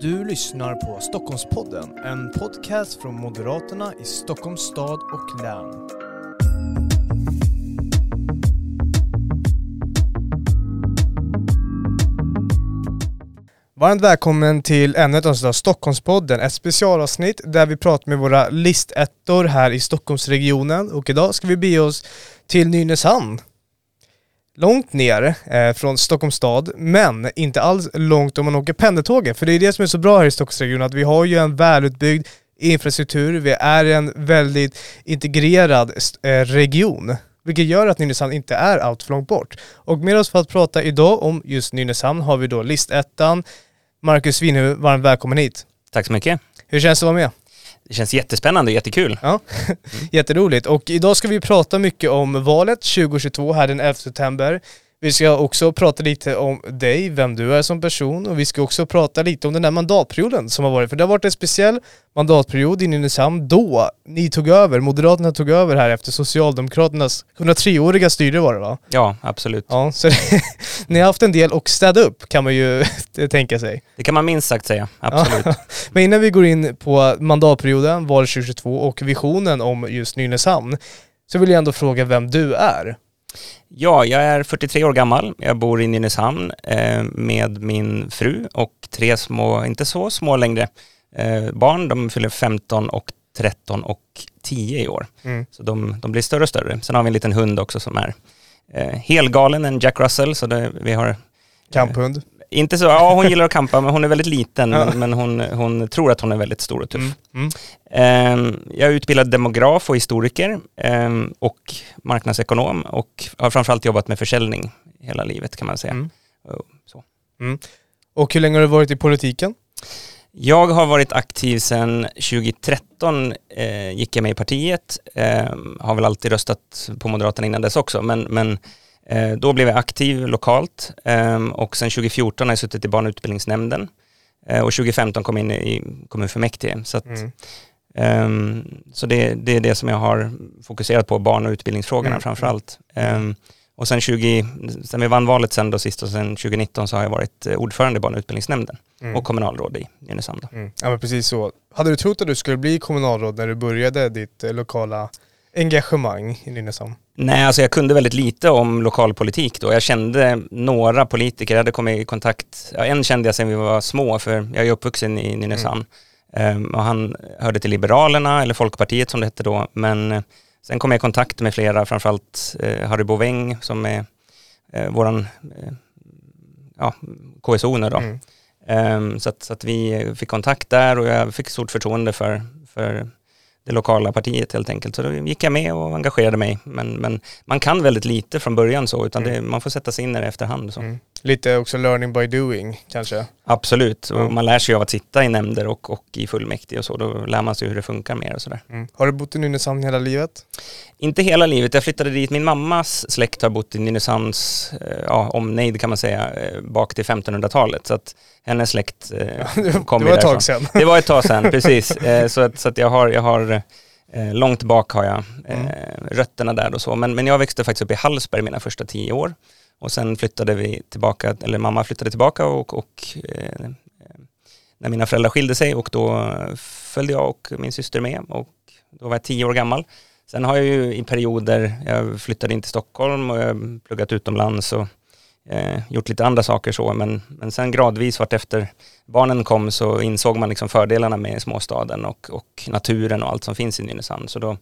Du lyssnar på Stockholmspodden, en podcast från Moderaterna i Stockholms stad och län. Varmt välkommen till ännu ett avsnitt av Stockholmspodden, ett specialavsnitt där vi pratar med våra listettor här i Stockholmsregionen och idag ska vi bege oss till Nynäshamn. Långt ner eh, från Stockholms stad, men inte alls långt om man åker pendeltåget. För det är det som är så bra här i Stockholmsregionen, att vi har ju en välutbyggd infrastruktur, vi är en väldigt integrerad eh, region. Vilket gör att Nynäshamn inte är allt för långt bort. Och med oss för att prata idag om just Nynäshamn har vi då listettan, Marcus Winhufvud, varmt välkommen hit. Tack så mycket. Hur känns det att vara med? Det känns jättespännande och jättekul. Ja, jätteroligt. Och idag ska vi prata mycket om valet 2022 här den 11 september. Vi ska också prata lite om dig, vem du är som person och vi ska också prata lite om den där mandatperioden som har varit. För det har varit en speciell mandatperiod i Nynäshamn då ni tog över, Moderaterna tog över här efter Socialdemokraternas 103-åriga styre var det va? Ja, absolut. Ja, så ni har haft en del att städa upp kan man ju tänka sig. Det kan man minst sagt säga, absolut. Ja. Men innan vi går in på mandatperioden, valet 2022 och visionen om just Nynäshamn så vill jag ändå fråga vem du är. Ja, jag är 43 år gammal. Jag bor i Nynäshamn eh, med min fru och tre små, inte så små längre, eh, barn. De fyller 15 och 13 och 10 i år. Mm. Så de, de, blir större och större. Sen har vi en liten hund också som är eh, helgalen, en Jack Russell. Så det, vi har... Kamphund? Inte så, ja hon gillar att kampa men hon är väldigt liten ja. men, men hon, hon, tror att hon är väldigt stor och tuff. Mm. Mm. Um, jag är utbildad demograf och historiker um, och marknadsekonom och har framförallt jobbat med försäljning hela livet kan man säga. Mm. Så. Mm. Och hur länge har du varit i politiken? Jag har varit aktiv sedan 2013, eh, gick jag med i partiet, eh, har väl alltid röstat på Moderaterna innan dess också, men, men då blev jag aktiv lokalt ehm, och sen 2014 har jag suttit i barn och utbildningsnämnden eh, och 2015 kom jag in i kommunfullmäktige. Så, att, mm. um, så det, det, är det som jag har fokuserat på, barn och utbildningsfrågorna mm. framför allt. Um, och sen, 20, sen vi vann valet sen då sist och sen 2019 så har jag varit eh, ordförande i barn och utbildningsnämnden mm. och kommunalråd i Nynäshamn. Mm. Ja men precis så. Hade du trott att du skulle bli kommunalråd när du började ditt lokala engagemang i Nynäshamn? Nej, alltså jag kunde väldigt lite om lokalpolitik då. Jag kände några politiker, jag hade kommit i kontakt, ja, en kände jag sedan vi var små, för jag är uppvuxen i Nynäshamn. Mm. Um, och han hörde till Liberalerna, eller Folkpartiet som det hette då, men uh, sen kom jag i kontakt med flera, framförallt uh, Harry Boväng som är uh, våran uh, ja, KSO nu då. Mm. Um, så, att, så att vi fick kontakt där och jag fick stort förtroende för, för det lokala partiet helt enkelt. Så då gick jag med och engagerade mig. Men, men man kan väldigt lite från början så, utan det, mm. man får sätta sig in i det efterhand. Så. Mm. Lite också learning by doing kanske? Absolut, och man lär sig av att sitta i nämnder och, och i fullmäktige och så. Då lär man sig hur det funkar mer och sådär. Mm. Har du bott i Nynäshamn hela livet? Inte hela livet, jag flyttade dit. Min mammas släkt har bott i Nynäshamns eh, ja, omnejd kan man säga, eh, bak till 1500-talet. Så att hennes släkt eh, kom Det var ett tag sedan. Det var ett tag sedan, precis. Eh, så att, så att jag har, jag har långt bak har jag mm. rötterna där och så. Men, men jag växte faktiskt upp i Hallsberg mina första tio år. Och sen flyttade vi tillbaka, eller mamma flyttade tillbaka och, och eh, när mina föräldrar skilde sig och då följde jag och min syster med och då var jag tio år gammal. Sen har jag ju i perioder, jag flyttade in till Stockholm och jag pluggat utomlands och eh, gjort lite andra saker så, men, men sen gradvis vart efter barnen kom så insåg man liksom fördelarna med småstaden och, och naturen och allt som finns i Nynäshamn. Så då,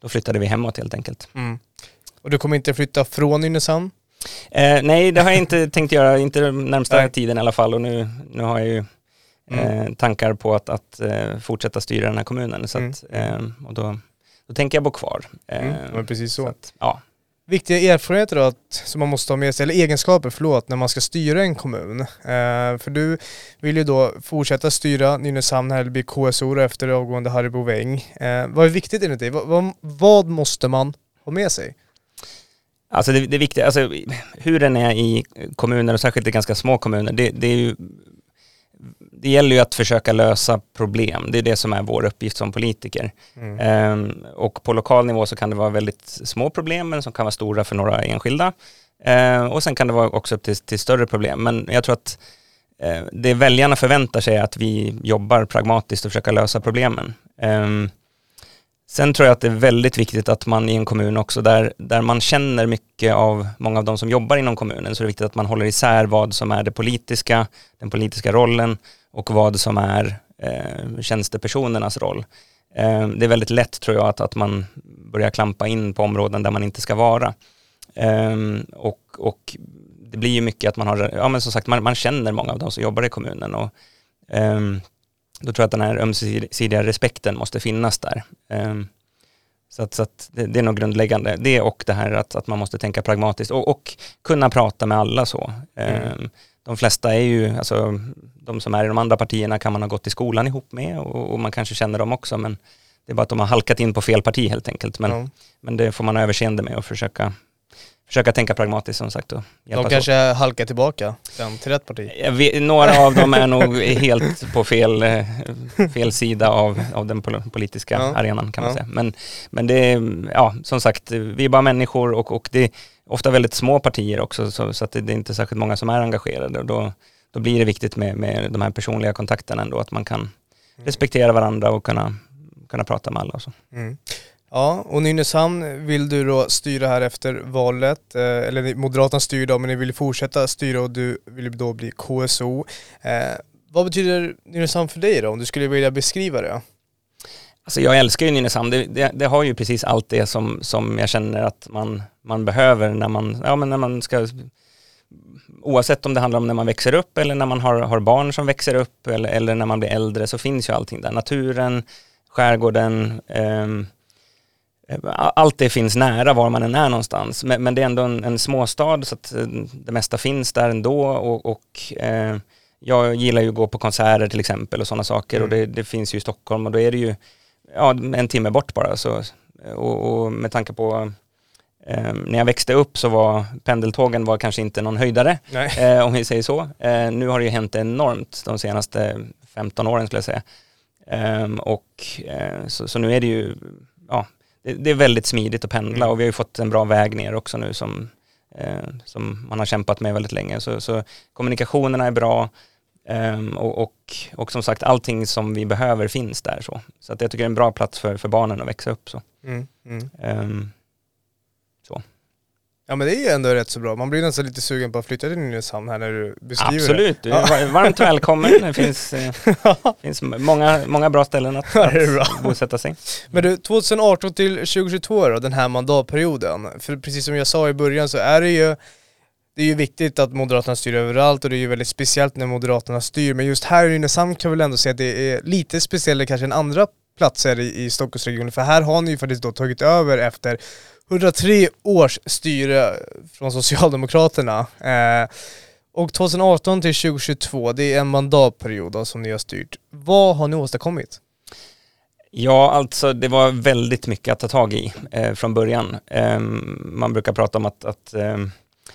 då flyttade vi hemåt helt enkelt. Mm. Och du kommer inte flytta från Nynäshamn? Eh, nej, det har jag inte tänkt göra, inte närmsta nej. tiden i alla fall och nu, nu har jag ju mm. eh, tankar på att, att eh, fortsätta styra den här kommunen. Så mm. att, eh, och då, då tänker jag bo kvar. Mm, men precis så. så att, ja viktiga erfarenheter då, att, som man måste ha med sig, eller egenskaper, förlåt, när man ska styra en kommun. Eh, för du vill ju då fortsätta styra Nynäshamn bli KSO efter avgående Harry Boväng. Eh, vad är viktigt enligt dig? Vad, vad, vad, måste man ha med sig? Alltså det, det viktiga, alltså hur den är i kommuner och särskilt i ganska små kommuner, det, det är ju det gäller ju att försöka lösa problem. Det är det som är vår uppgift som politiker. Mm. Um, och på lokal nivå så kan det vara väldigt små problem, men som kan vara stora för några enskilda. Uh, och sen kan det vara också upp till, till, större problem. Men jag tror att eh, det väljarna förväntar sig är att vi jobbar pragmatiskt och försöker lösa problemen. Um, Sen tror jag att det är väldigt viktigt att man i en kommun också där, där man känner mycket av många av de som jobbar inom kommunen så är det viktigt att man håller isär vad som är det politiska, den politiska rollen och vad som är eh, tjänstepersonernas roll. Eh, det är väldigt lätt tror jag att, att man börjar klampa in på områden där man inte ska vara. Eh, och, och det blir ju mycket att man har, ja men som sagt man, man känner många av de som jobbar i kommunen och ehm, då tror jag att den här ömsesidiga respekten måste finnas där. Um, så att, så att det, det, är nog grundläggande. Det och det här att, att man måste tänka pragmatiskt och, och kunna prata med alla så. Mm. Um, de flesta är ju, alltså de som är i de andra partierna kan man ha gått i skolan ihop med och, och man kanske känner dem också men det är bara att de har halkat in på fel parti helt enkelt. Men, mm. men det får man ha överseende med och försöka försöka tänka pragmatiskt som sagt. Och de kanske så. halkar tillbaka sen till rätt parti? Vet, några av dem är nog helt på fel, eh, fel sida av, av den politiska ja. arenan kan man ja. säga. Men, men det ja som sagt, vi är bara människor och, och det är ofta väldigt små partier också så, så att det, det är inte särskilt många som är engagerade och då, då blir det viktigt med, med de här personliga kontakterna ändå, att man kan mm. respektera varandra och kunna, kunna prata med alla och så. Mm. Ja, och Nynäshamn vill du då styra här efter valet, eh, eller Moderaterna styr då, men ni vill fortsätta styra och du vill då bli KSO. Eh, vad betyder Nynäshamn för dig då, om du skulle vilja beskriva det? Alltså jag älskar ju Nynäshamn, det, det, det, har ju precis allt det som, som jag känner att man, man behöver när man, ja, men när man ska oavsett om det handlar om när man växer upp eller när man har, har barn som växer upp eller, eller när man blir äldre så finns ju allting där. Naturen, skärgården, eh, allt det finns nära var man än är någonstans. Men, men det är ändå en, en småstad så att eh, det mesta finns där ändå och, och eh, jag gillar ju att gå på konserter till exempel och sådana saker mm. och det, det, finns ju i Stockholm och då är det ju ja, en timme bort bara. Så, och, och med tanke på eh, när jag växte upp så var pendeltågen var kanske inte någon höjdare eh, om vi säger så. Eh, nu har det ju hänt enormt de senaste 15 åren skulle jag säga. Ehm, och eh, så, så nu är det ju ja, det, är väldigt smidigt att pendla mm. och vi har ju fått en bra väg ner också nu som, eh, som man har kämpat med väldigt länge. Så, så kommunikationerna är bra eh, och, och, och, som sagt allting som vi behöver finns där. Så, så att jag tycker det är en bra plats för, för barnen att växa upp. Så. Mm. Mm. Ja men det är ju ändå rätt så bra. Man blir nästan lite sugen på att flytta till Nynäshamn här när du beskriver Absolut, det. Absolut, är varmt välkommen. Det finns, eh, finns många, många bra ställen att, att bosätta sig. Men du, 2018 till 2022 då, den här mandatperioden. För precis som jag sa i början så är det ju det är ju viktigt att Moderaterna styr överallt och det är ju väldigt speciellt när Moderaterna styr. Men just här i Nynäshamn kan vi väl ändå säga att det är lite speciellare kanske än andra platser i, i Stockholmsregionen. För här har ni ju faktiskt då tagit över efter 103 års styre från Socialdemokraterna. Eh, och 2018 till 2022, det är en mandatperiod då, som ni har styrt. Vad har ni åstadkommit? Ja, alltså det var väldigt mycket att ta tag i eh, från början. Eh, man brukar prata om att, att eh,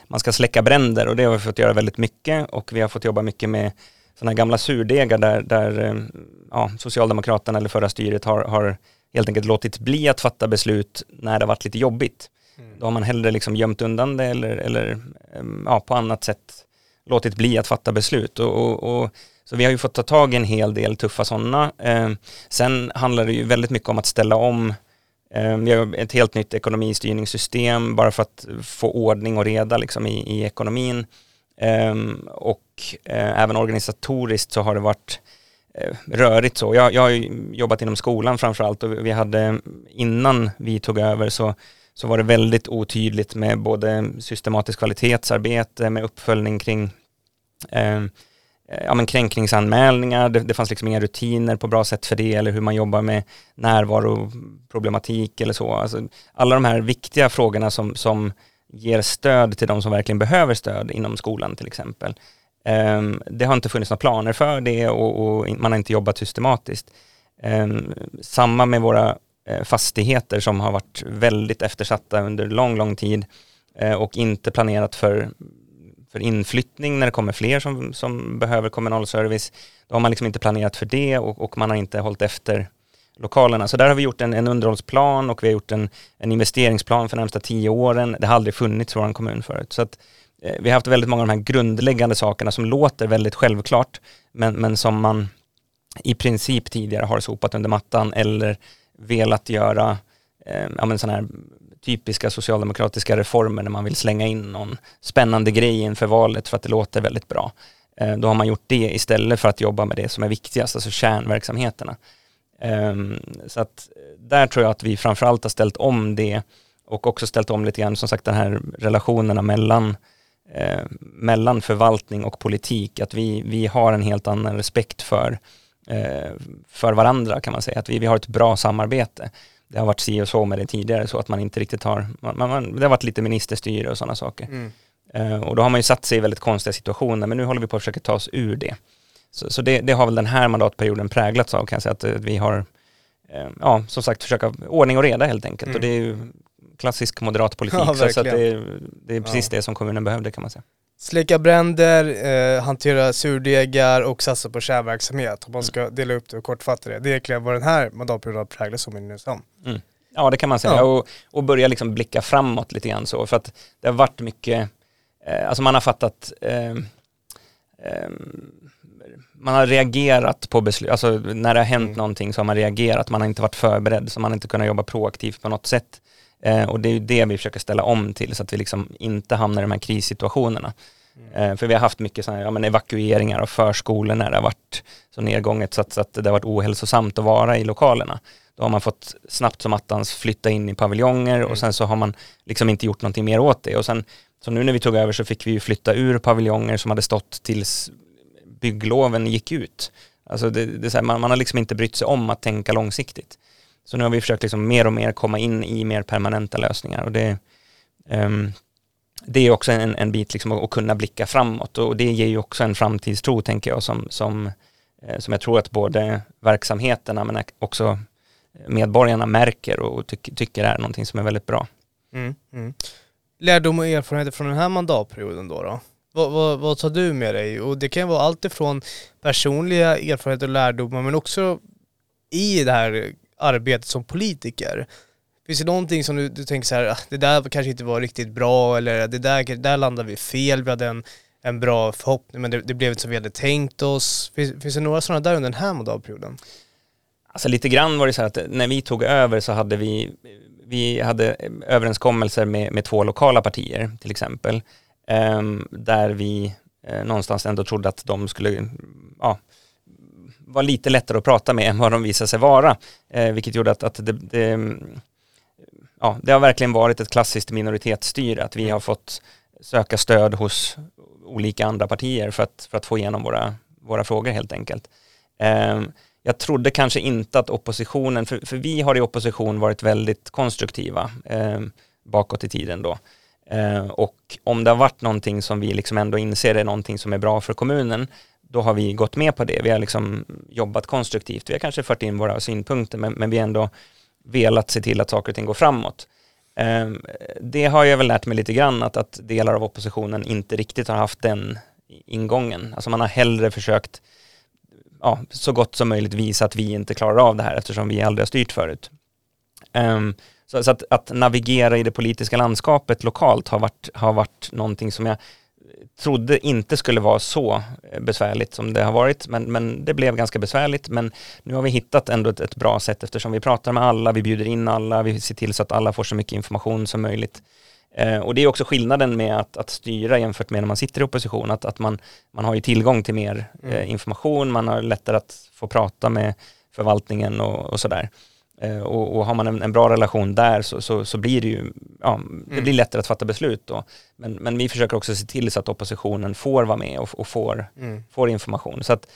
man ska släcka bränder och det har vi fått göra väldigt mycket och vi har fått jobba mycket med sådana gamla surdegar där, där ehm, ja, Socialdemokraterna eller förra styret har, har helt enkelt låtit bli att fatta beslut när det har varit lite jobbigt. Mm. Då har man hellre liksom gömt undan det eller, eller ehm, ja, på annat sätt låtit bli att fatta beslut. Och, och, och, så vi har ju fått ta tag i en hel del tuffa sådana. Eh, sen handlar det ju väldigt mycket om att ställa om eh, vi har ett helt nytt ekonomistyrningssystem bara för att få ordning och reda liksom i, i ekonomin. Eh, och även organisatoriskt så har det varit Eh, rörigt så. Jag, jag har jobbat inom skolan framförallt och vi hade innan vi tog över så, så var det väldigt otydligt med både systematiskt kvalitetsarbete med uppföljning kring eh, eh, ja, men kränkningsanmälningar, det, det fanns liksom inga rutiner på bra sätt för det eller hur man jobbar med närvaroproblematik eller så. Alltså, alla de här viktiga frågorna som, som ger stöd till de som verkligen behöver stöd inom skolan till exempel. Um, det har inte funnits några planer för det och, och man har inte jobbat systematiskt. Um, samma med våra uh, fastigheter som har varit väldigt eftersatta under lång, lång tid uh, och inte planerat för, för inflyttning när det kommer fler som, som behöver kommunal service. Då har man liksom inte planerat för det och, och man har inte hållit efter lokalerna. Så där har vi gjort en, en underhållsplan och vi har gjort en, en investeringsplan för de närmsta tio åren. Det har aldrig funnits i vår kommun förut. Så att Eh, vi har haft väldigt många av de här grundläggande sakerna som låter väldigt självklart, men, men som man i princip tidigare har sopat under mattan eller velat göra eh, ja, men sådana här typiska socialdemokratiska reformer när man vill slänga in någon spännande grej inför valet för att det låter väldigt bra. Eh, då har man gjort det istället för att jobba med det som är viktigast, alltså kärnverksamheterna. Eh, så att eh, där tror jag att vi framförallt har ställt om det och också ställt om lite grann, som sagt, den här relationerna mellan eh, mellan förvaltning och politik, att vi, vi har en helt annan respekt för, eh, för varandra kan man säga, att vi, vi har ett bra samarbete. Det har varit si och så med det tidigare, så att man inte riktigt har, man, man, det har varit lite ministerstyre och sådana saker. Mm. Eh, och då har man ju satt sig i väldigt konstiga situationer, men nu håller vi på att försöka ta oss ur det. Så, så det, det, har väl den här mandatperioden präglats av kan jag säga, att vi har, eh, ja, som sagt, försöka ordning och reda helt enkelt. Mm. Och det är ju klassisk moderat politik, ja, så, så att det, är, det är precis ja. det som kommunen behövde kan man säga. Släcka bränder, eh, hantera surdegar och satsa på kärnverksamhet. Om man ska mm. dela upp det och kortfatta det. Det är egentligen vad den här mandatperioden har präglats som i. Mm. Ja det kan man säga ja. och, och börja liksom blicka framåt lite grann så för att det har varit mycket, eh, alltså man har fattat eh, man har reagerat på beslut, alltså när det har hänt mm. någonting så har man reagerat, man har inte varit förberedd så man har inte kunnat jobba proaktivt på något sätt. Eh, och det är ju det vi försöker ställa om till så att vi liksom inte hamnar i de här krissituationerna. Mm. Eh, för vi har haft mycket sådana, ja, men evakueringar av förskolor när det har varit så nedgånget så att, så att det har varit ohälsosamt att vara i lokalerna. Då har man fått snabbt som attans flytta in i paviljonger mm. och sen så har man liksom inte gjort någonting mer åt det. Och sen, så nu när vi tog över så fick vi ju flytta ur paviljonger som hade stått tills byggloven gick ut. Alltså det, det här, man, man har liksom inte brytt sig om att tänka långsiktigt. Så nu har vi försökt liksom mer och mer komma in i mer permanenta lösningar och det, um, det är också en, en bit liksom att, kunna blicka framåt och det ger ju också en framtidstro tänker jag som, som, eh, som jag tror att både verksamheterna men också medborgarna märker och ty tycker är någonting som är väldigt bra. Mm, mm. Lärdom och erfarenheter från den här mandatperioden då? då? Vad, vad, vad, tar du med dig? Och det kan vara allt ifrån personliga erfarenheter och lärdomar men också i det här arbetet som politiker. Finns det någonting som du, du tänker så här, ah, det där kanske inte var riktigt bra eller det där, där landade vi fel, vi hade en, en bra förhoppning men det, det blev inte som vi hade tänkt oss. Finns, finns det några sådana där under den här mandatperioden? Alltså lite grann var det så här att när vi tog över så hade vi, vi hade överenskommelser med, med två lokala partier till exempel, um, där vi eh, någonstans ändå trodde att de skulle, ja, var lite lättare att prata med än vad de visade sig vara, eh, vilket gjorde att, att det, det, ja, det har verkligen varit ett klassiskt minoritetsstyre, att vi har fått söka stöd hos olika andra partier för att, för att få igenom våra, våra frågor helt enkelt. Eh, jag trodde kanske inte att oppositionen, för, för vi har i opposition varit väldigt konstruktiva eh, bakåt i tiden då. Eh, och om det har varit någonting som vi liksom ändå inser är någonting som är bra för kommunen, då har vi gått med på det. Vi har liksom jobbat konstruktivt. Vi har kanske fört in våra synpunkter, men, men vi har ändå velat se till att saker och ting går framåt. Ehm, det har jag väl lärt mig lite grann, att, att delar av oppositionen inte riktigt har haft den ingången. Alltså man har hellre försökt ja, så gott som möjligt visa att vi inte klarar av det här eftersom vi aldrig har styrt förut. Um, så, så att, att, navigera i det politiska landskapet lokalt har varit, har varit någonting som jag trodde inte skulle vara så eh, besvärligt som det har varit, men, men det blev ganska besvärligt. Men nu har vi hittat ändå ett, ett, bra sätt eftersom vi pratar med alla, vi bjuder in alla, vi ser till så att alla får så mycket information som möjligt. Eh, och det är också skillnaden med att, att, styra jämfört med när man sitter i opposition, att, att man, man har ju tillgång till mer mm. eh, information, man har lättare att få prata med förvaltningen och, och sådär. Eh, och, och, har man en, en, bra relation där så, så, så blir det ju, ja, det mm. blir lättare att fatta beslut då. Men, men vi försöker också se till så att oppositionen får vara med och, och får, mm. får information. Så att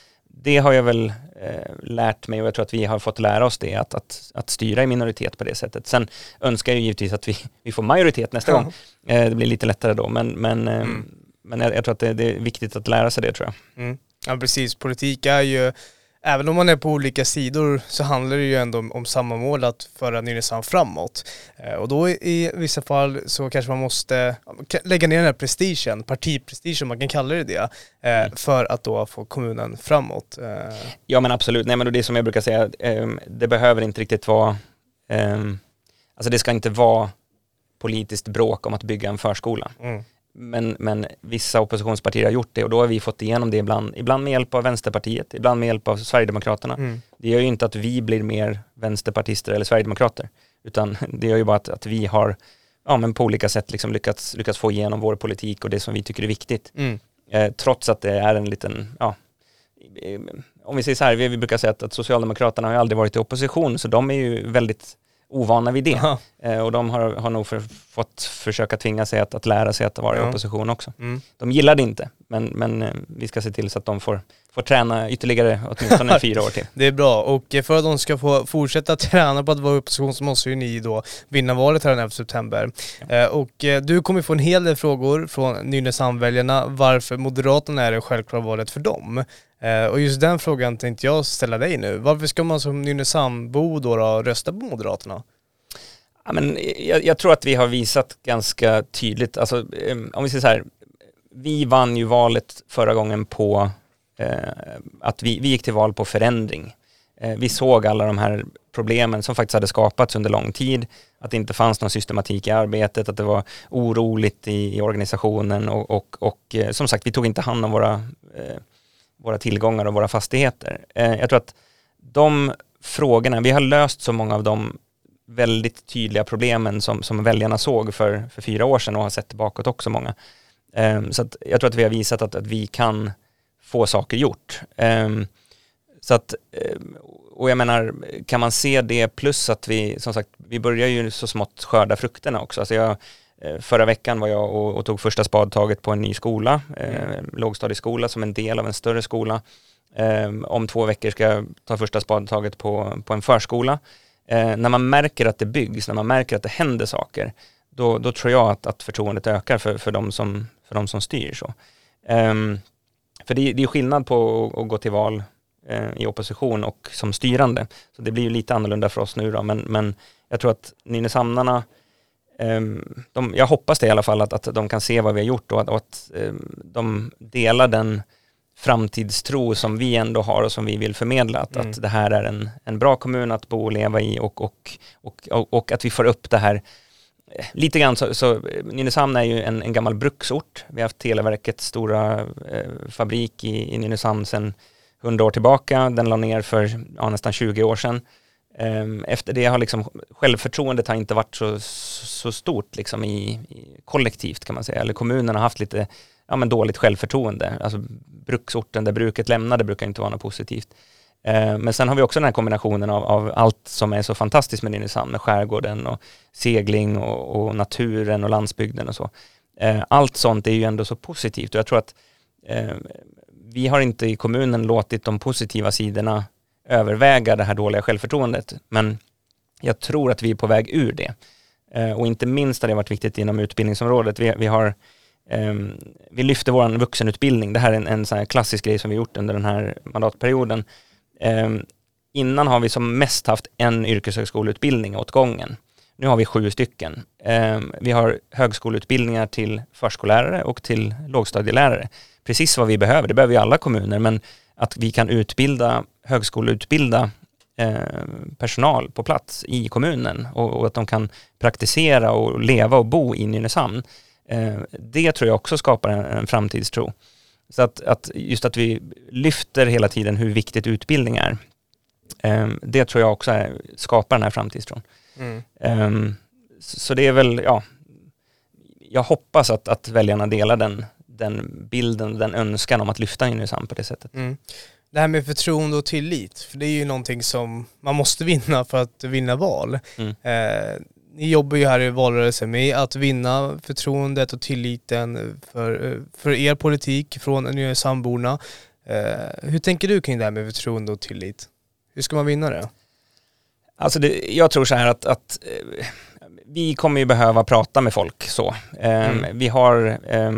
det har jag väl eh, lärt mig och jag tror att vi har fått lära oss det, att, att, att styra i minoritet på det sättet. Sen önskar jag givetvis att vi, vi får majoritet nästa mm. gång. Eh, det blir lite lättare då, men, men, eh, mm. men jag, jag, tror att det, det, är viktigt att lära sig det tror jag. Mm. Ja precis, politik är ju även om man är på olika sidor så handlar det ju ändå om, om samma mål att föra Nynäshamn framåt. Eh, och då i vissa fall så kanske man måste lägga ner den här prestigen, partiprestigen, man kan kalla det det, eh, mm. för att då få kommunen framåt. Eh. Ja men absolut, nej men det är som jag brukar säga, ehm, det behöver inte riktigt vara, ehm, alltså det ska inte vara politiskt bråk om att bygga en förskola. Mm. Men, men vissa oppositionspartier har gjort det och då har vi fått igenom det ibland, ibland med hjälp av Vänsterpartiet, ibland med hjälp av Sverigedemokraterna. Mm. Det gör ju inte att vi blir mer vänsterpartister eller sverigedemokrater, utan det gör ju bara att, att vi har ja, men på olika sätt liksom lyckats, lyckats få igenom vår politik och det som vi tycker är viktigt. Mm. Eh, trots att det är en liten, ja, om vi säger så här, vi, vi brukar säga att, att Socialdemokraterna har ju aldrig varit i opposition, så de är ju väldigt ovana vid det. Ja. Eh, och de har, har nog för, fått försöka tvinga sig att, att lära sig att vara Ja. i opposition också. Mm. De gillar det inte, men, men eh, vi ska se till så att de får, får träna ytterligare åtminstone fyra år till. Det är bra och för att de ska få fortsätta träna på att vara i opposition så måste ju ni då vinna valet här den 11 september. Eh, och eh, du kommer få en hel del frågor från Nynäshamnväljarna varför Moderaterna är det självklara valet för dem. Eh, och just den frågan tänkte jag ställa dig nu. Varför ska man som Nynäshamnbo då, då rösta på Moderaterna? Ja, men jag, jag tror att vi har visat ganska tydligt, alltså, om vi säger så här, vi vann ju valet förra gången på eh, att vi, vi gick till val på förändring. Eh, vi såg alla de här problemen som faktiskt hade skapats under lång tid, att det inte fanns någon systematik i arbetet, att det var oroligt i, i organisationen och, och, och eh, som sagt, vi tog inte hand om våra, eh, våra tillgångar och våra fastigheter. Eh, jag tror att de frågorna, vi har löst så många av de väldigt tydliga problemen som, som väljarna såg för, för fyra år sedan och har sett bakåt också många. Ehm, så att jag tror att vi har visat att, att vi kan få saker gjort. Ehm, så att, ehm, och jag menar, kan man se det plus att vi, som sagt, vi börjar ju så smått skörda frukterna också. Alltså jag, förra veckan var jag och, och tog första spadtaget på en ny skola, eh, lågstadieskola som en del av en större skola. Ehm, om två veckor ska jag ta första spadtaget på, på en förskola. Eh, när man märker att det byggs, när man märker att det händer saker, då, då tror jag att, att förtroendet ökar för, för, de som, för de som styr. Så. Ehm, för det, är- det är skillnad på att, att gå till val eh, i opposition och som styrande. Så det blir ju lite annorlunda för oss nu då, men, men jag tror att Nynäshamnarna, de, jag hoppas det i alla fall, att, att de kan se vad vi har gjort och att, och att ehm, de delar den framtidstro som vi ändå har och som vi vill förmedla. Att, Mm. att det här är en, en bra kommun att bo och leva i och, och, och, och, och att vi får upp det här Lite grann så, så Nynäshamn är ju en, en gammal bruksort. Vi har haft Televerkets stora eh, fabrik i, i Nynäshamn sedan 100 år tillbaka. Den la ner för ja, nästan 20 år sedan. Ehm, efter det har liksom självförtroendet har inte varit så, så stort liksom i, i kollektivt kan man säga. Eller kommunen har haft lite ja, men dåligt självförtroende. Alltså bruksorten där bruket lämnade brukar inte vara något positivt. Eh, Men sen har vi också den här kombinationen av, av allt som är så fantastiskt med Nynäshamn, med skärgården och segling och, och naturen och landsbygden och så. Eh, Allt sånt är ju ändå så positivt och jag tror att eh, vi har inte i kommunen låtit de positiva sidorna överväga det här dåliga självförtroendet. Men jag tror att vi är på väg ur det. Eh, och inte minst har det varit viktigt inom utbildningsområdet. Vi, vi har Um, vi lyfter vår vuxenutbildning. Det här är en, en sån här klassisk grej som vi gjort under den här mandatperioden. Um, innan har vi som mest haft en yrkeshögskoleutbildning åt gången. Nu har vi sju stycken. Um, vi har högskoleutbildningar till förskollärare och till lågstadielärare. Precis vad vi behöver, det behöver ju alla kommuner, men att vi kan utbilda, högskoleutbilda eh, personal på plats i kommunen och, och att de kan praktisera och leva och bo i Nynäshamn. Eh, det tror jag också skapar en, en framtidstro. Så att, att just att vi lyfter hela tiden hur viktigt utbildning är. Eh, det tror jag också är, skapar den här framtidstron. Mm. Så så det är väl, ja, jag hoppas att, att väljarna delar den, den bilden, den önskan om att lyfta Nynäshamn på det sättet. Mm. Det här med förtroende och tillit, för det är ju någonting som man måste vinna för att vinna val. Mm. Eh, ni jobbar ju här i valrörelsen med att vinna förtroendet och tilliten för, för er politik från Nynäshamnborna. Eh, hur tänker du kring det här med förtroende och tillit? Hur ska man vinna det? Alltså det, jag tror så här att, att eh, vi kommer ju behöva prata med folk så. Eh, Mm. Vi har, eh,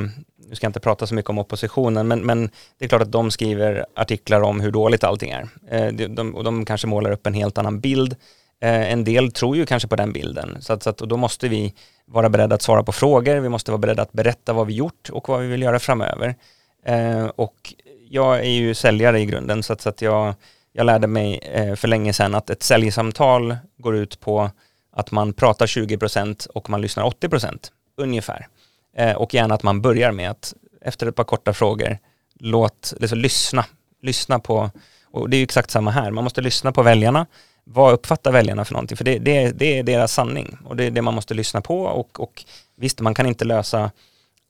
nu ska jag inte prata så mycket om oppositionen, men, men det är klart att de skriver artiklar om hur dåligt allting är. Eh, de, de, och de kanske målar upp en helt annan bild. Eh, en del tror ju kanske på den bilden, så, att, så att, och då måste vi vara beredda att svara på frågor, vi måste vara beredda att berätta vad vi gjort och vad vi vill göra framöver. Eh, och jag är ju säljare i grunden, så att, så att jag, jag lärde mig eh, för länge sedan att ett säljsamtal går ut på att man pratar 20% och man lyssnar 80% ungefär. Eh, och gärna att man börjar med att efter ett par korta frågor, låt, liksom, lyssna. Lyssna på, och det är ju exakt samma här, man måste lyssna på väljarna. Vad uppfattar väljarna för någonting? För det, det, det är deras sanning och det är det man måste lyssna på och, och visst, man kan inte lösa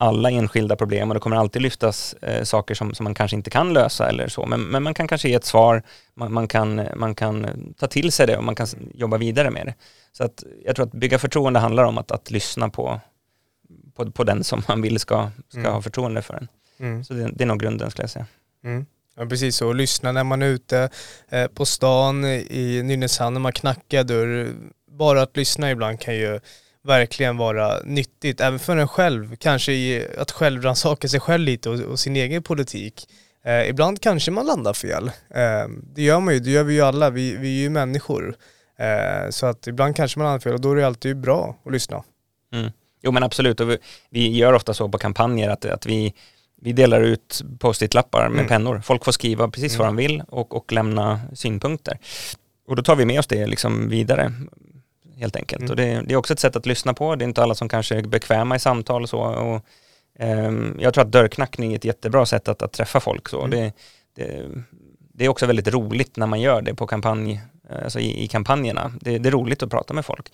alla enskilda problem och det kommer alltid lyftas eh, saker som, som man kanske inte kan lösa eller så, men, men man kan kanske ge ett svar, man, man, kan, man kan ta till sig det och man kan jobba vidare med det. Så att jag tror att bygga förtroende handlar om att, att lyssna på, på, på den som man vill ska, ska mm. ha förtroende för en. Mm. Så det, det, är nog grunden skulle jag säga. Mm. Ja precis så, lyssna när man är ute eh, på stan i Nynäshamn när man knackar dörr. Bara att lyssna ibland kan ju verkligen vara nyttigt, även för en själv, kanske i att självrannsaka sig själv lite och, och sin egen politik. Eh, ibland kanske man landar fel. Eh, det gör man ju, det gör vi ju alla, vi, vi är ju människor. Eh, så att ibland kanske man landar fel och då är det alltid bra att lyssna. Mm. Jo men absolut, och vi, vi, gör ofta så på kampanjer att, att vi, vi delar ut post-it-lappar med mm. pennor. Folk får skriva precis mm. vad de vill och, och lämna synpunkter. Och då tar vi med oss det liksom vidare helt enkelt. Mm. Och det, det, är också ett sätt att lyssna på. Det är inte alla som kanske är bekväma i samtal och så. Och, um, jag tror att dörrknackning är ett jättebra sätt att, att träffa folk. Så. Mm. Det, det, det, är också väldigt roligt när man gör det på kampanj, alltså i, i kampanjerna. Det, det, är roligt att prata med folk.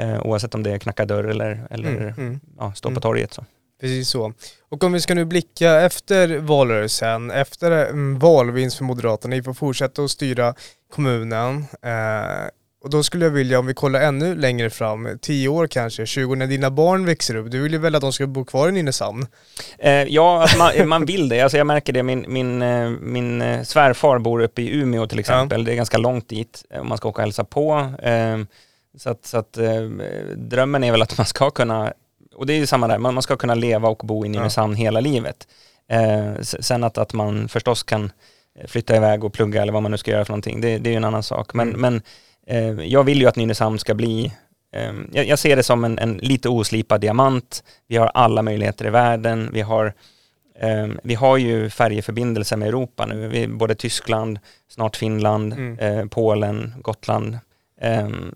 Uh, oavsett om det är knacka dörr eller, eller mm. mm. Ja, stå på mm. torget. Så. Precis så. Och om vi ska nu blicka efter valrörelsen, efter mm, valvinst för Moderaterna, ni får fortsätta att styra kommunen. Eh, och då skulle jag vilja, om vi kollar ännu längre fram, 10 år kanske, 20 när dina barn växer upp, du vill ju väl att de ska bo kvar i Nynäshamn? Eh, ja, alltså man, man, vill det. Alltså jag märker det, min, min, eh, min eh, svärfar bor uppe i Umeå till exempel, ja. det är ganska långt dit om man ska åka och hälsa på. Eh, så att, så att eh, drömmen är väl att man ska kunna, och det är ju samma där, man, man ska kunna leva och bo i Nynäshamn ja. hela livet. Eh, sen att, att man förstås kan flytta iväg och plugga eller vad man nu ska göra för någonting, det, det är ju en annan sak. Men, mm. men Eh, jag vill ju att Nynäshamn ska bli jag, ser det som en, en, lite oslipad diamant. Vi har alla möjligheter i världen. Vi har, vi har ju färjeförbindelser med Europa nu. Vi, både Tyskland, snart Finland, mm. Polen, Gotland.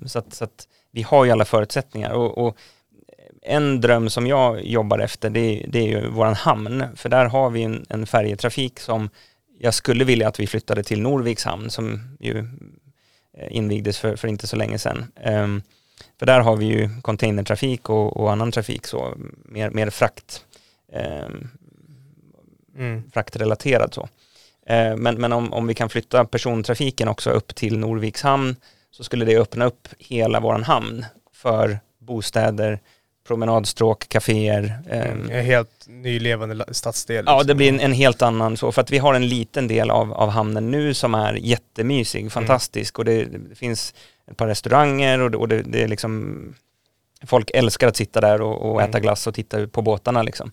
Så, att, så att vi har ju alla förutsättningar. Och, och, en dröm som jag jobbar efter det, det är ju våran hamn. För där har vi en, en färjetrafik som jag skulle vilja att vi flyttade till Norviks hamn som ju Eh, invigdes för, för inte så länge sedan. Um, för där har vi ju containertrafik och, och annan trafik, så mer, mer frakt, um, mm. fraktrelaterad så. Uh, men men om, om vi kan flytta persontrafiken också upp till Norviks hamn så skulle det öppna upp hela våran hamn för bostäder, promenadstråk, kaféer. Mm, en helt ny levande stadsdel. Ja, det blir en, en, helt annan så, för att vi har en liten del av, av hamnen nu som är jättemysig, mm. fantastisk mm. och det, det, finns ett par restauranger och det, och det, det är liksom Folk älskar att sitta där och, och äta mm. glass och titta på båtarna liksom.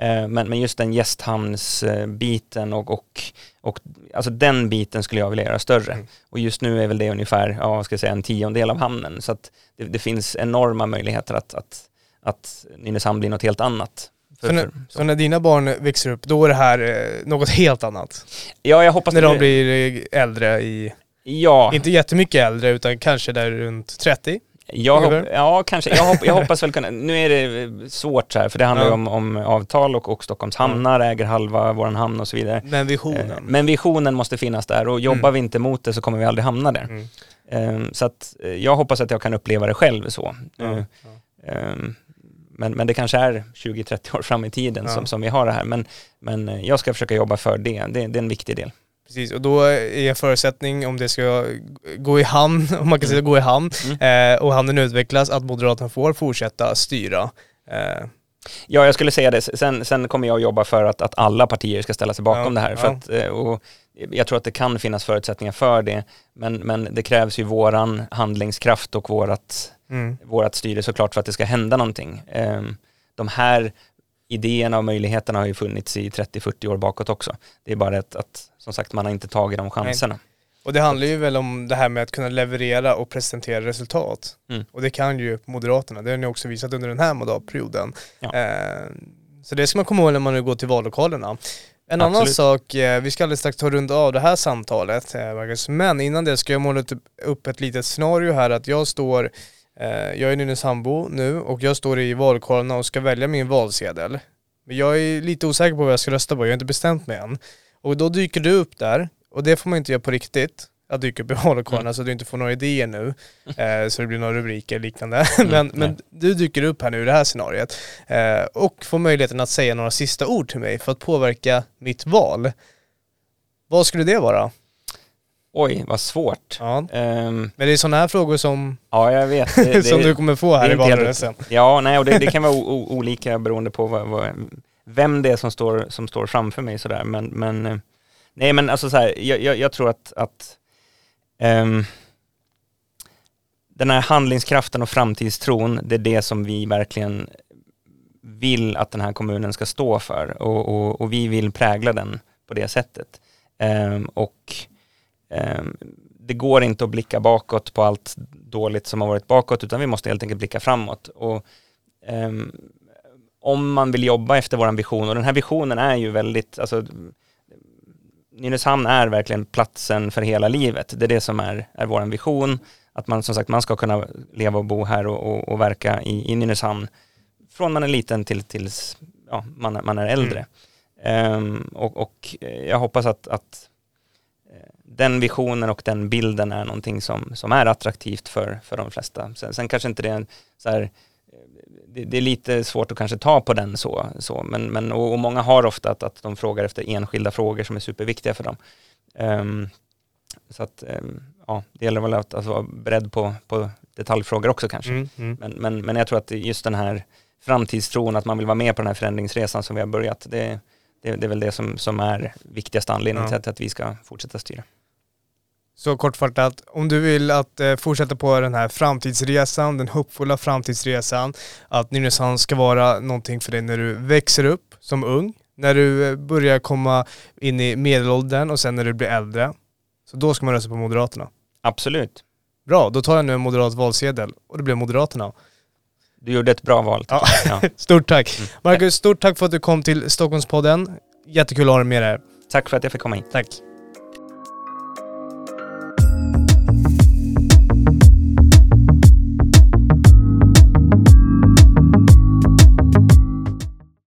Eh, men, men just den gästhamnsbiten och, och, och alltså den biten skulle jag vilja göra större. Mm. Och just nu är väl det ungefär, ja, ska jag säga en tiondel av hamnen. Så att det, det finns enorma möjligheter att, att att Nynäshamn blir något helt annat. För, så, när, så. så, när, dina barn växer upp, då är det här eh, något helt annat? Ja, jag hoppas När de blir eh, äldre i... Ja. Inte jättemycket äldre, utan kanske där runt 30? Jag hopp, ja, kanske. Jag, hopp, jag, hoppas väl kunna, nu är det svårt så här, för det handlar ju ja. om, om avtal och, och Stockholms hamnar äger halva våran hamn och så vidare. Men visionen? Eh, men visionen måste finnas där och jobbar mm. vi inte mot det så kommer vi aldrig hamna där. Mm. Eh, så att eh, jag hoppas att jag kan uppleva det själv så. Ja. Ehm, men, men det kanske är 20-30 år fram i tiden ja. som, som vi har det här. Men, men jag ska försöka jobba för det. det. Det är en viktig del. Precis, och då är en förutsättning om det ska gå i hamn, om man kan säga mm. gå i hamn, mm. eh, och hamnen utvecklas, att Moderaterna får fortsätta styra. Eh. Ja, jag skulle säga det. Sen, sen kommer jag jobba för att, att alla partier ska ställa sig bakom ja, det här. För ja. att, eh, och jag tror att det kan finnas förutsättningar för det, men, men det krävs ju våran handlingskraft och vårat mm. vårt styre såklart för att det ska hända någonting. Ehm, de här idéerna och möjligheterna har ju funnits i 30-40 år bakåt också. Det är bara att, att som sagt man har inte tagit de chanserna. Nej. Och det handlar ju väl om det här med att kunna leverera och presentera resultat. Mm. Och det kan ju Moderaterna, det har ni också visat under den här mandatperioden. Ja. Eh, så det ska man komma ihåg när man nu går till vallokalerna. En Absolut. annan sak, eh, vi ska alldeles strax ta runda av det här samtalet, eh, men innan det ska jag måla upp ett litet scenario här att jag står jag är Nynäshamnbo nu och jag står i valkorna och ska välja min valsedel. Men jag är lite osäker på vad jag ska rösta på, jag har inte bestämt mig än. Och då dyker du upp där, och det får man inte göra på riktigt. Att dyka upp i valkorna Mm. så att du inte får några idéer nu. Eh, så det blir några rubriker liknande. Mm, men, men du dyker upp här nu i det här scenariot. Eh, och får möjligheten att säga några sista ord till mig för att påverka mitt val. Vad skulle det vara? Oj, vad svårt. Ja. Ehm, Men det är sådana här frågor som, ja, jag vet. Det, det, som du kommer få här i valrörelsen. Ja, nej, och det, det kan vara o, olika beroende på vad, vad, vem det är som står, som står framför mig sådär. Men, men eh, nej, men alltså så här, jag, jag, jag tror att, att ehm, den här handlingskraften och framtidstron, det är det som vi verkligen vill att den här kommunen ska stå för och, och, och vi vill prägla den på det sättet. Ehm, och det går inte att blicka bakåt på allt dåligt som har varit bakåt utan vi måste helt enkelt blicka framåt. Och, ehm, om man vill jobba efter vår vision och den här visionen är ju väldigt, alltså Nynäshamn är verkligen platsen för hela livet. Det är det som är, är vår vision. Att man som sagt, man ska kunna leva och bo här och, och, och verka i, i Nynäshamn från man är liten till tills ja, man, man är äldre. Ehm, och, och eh, jag hoppas att, att den visionen och den bilden är någonting som, som är attraktivt för, för de flesta. Sen, sen kanske inte det är en så här, det, det är lite svårt att kanske ta på den så, så men, men och, och många har ofta att, att de frågar efter enskilda frågor som är superviktiga för dem. Ehm, så att, ehm, ja, det gäller väl att, att vara beredd på, på detaljfrågor också kanske. Mm, mm. Men, men, men jag tror att just den här framtidstron, att man vill vara med på den här förändringsresan som vi har börjat, det, det, det är väl det som, som är viktigaste anledningen Ja. till att, vi ska fortsätta styra. Så kortfattat, om du vill att eh, fortsätta på den här framtidsresan, den hoppfulla framtidsresan, att Nynäshamn ska vara någonting för dig när du växer upp som ung, när du eh, börjar komma in i medelåldern och sen när du blir äldre. Så då ska man rösta på Moderaterna. Absolut. Bra, då tar jag nu en moderat valsedel och det blir Moderaterna. Du gjorde ett bra val. Ja. Ja. Stort tack! Mm. Marcus, stort tack för att du kom till Stockholmspodden. Jättekul att ha dig med här. Tack för att jag fick komma hit. Tack.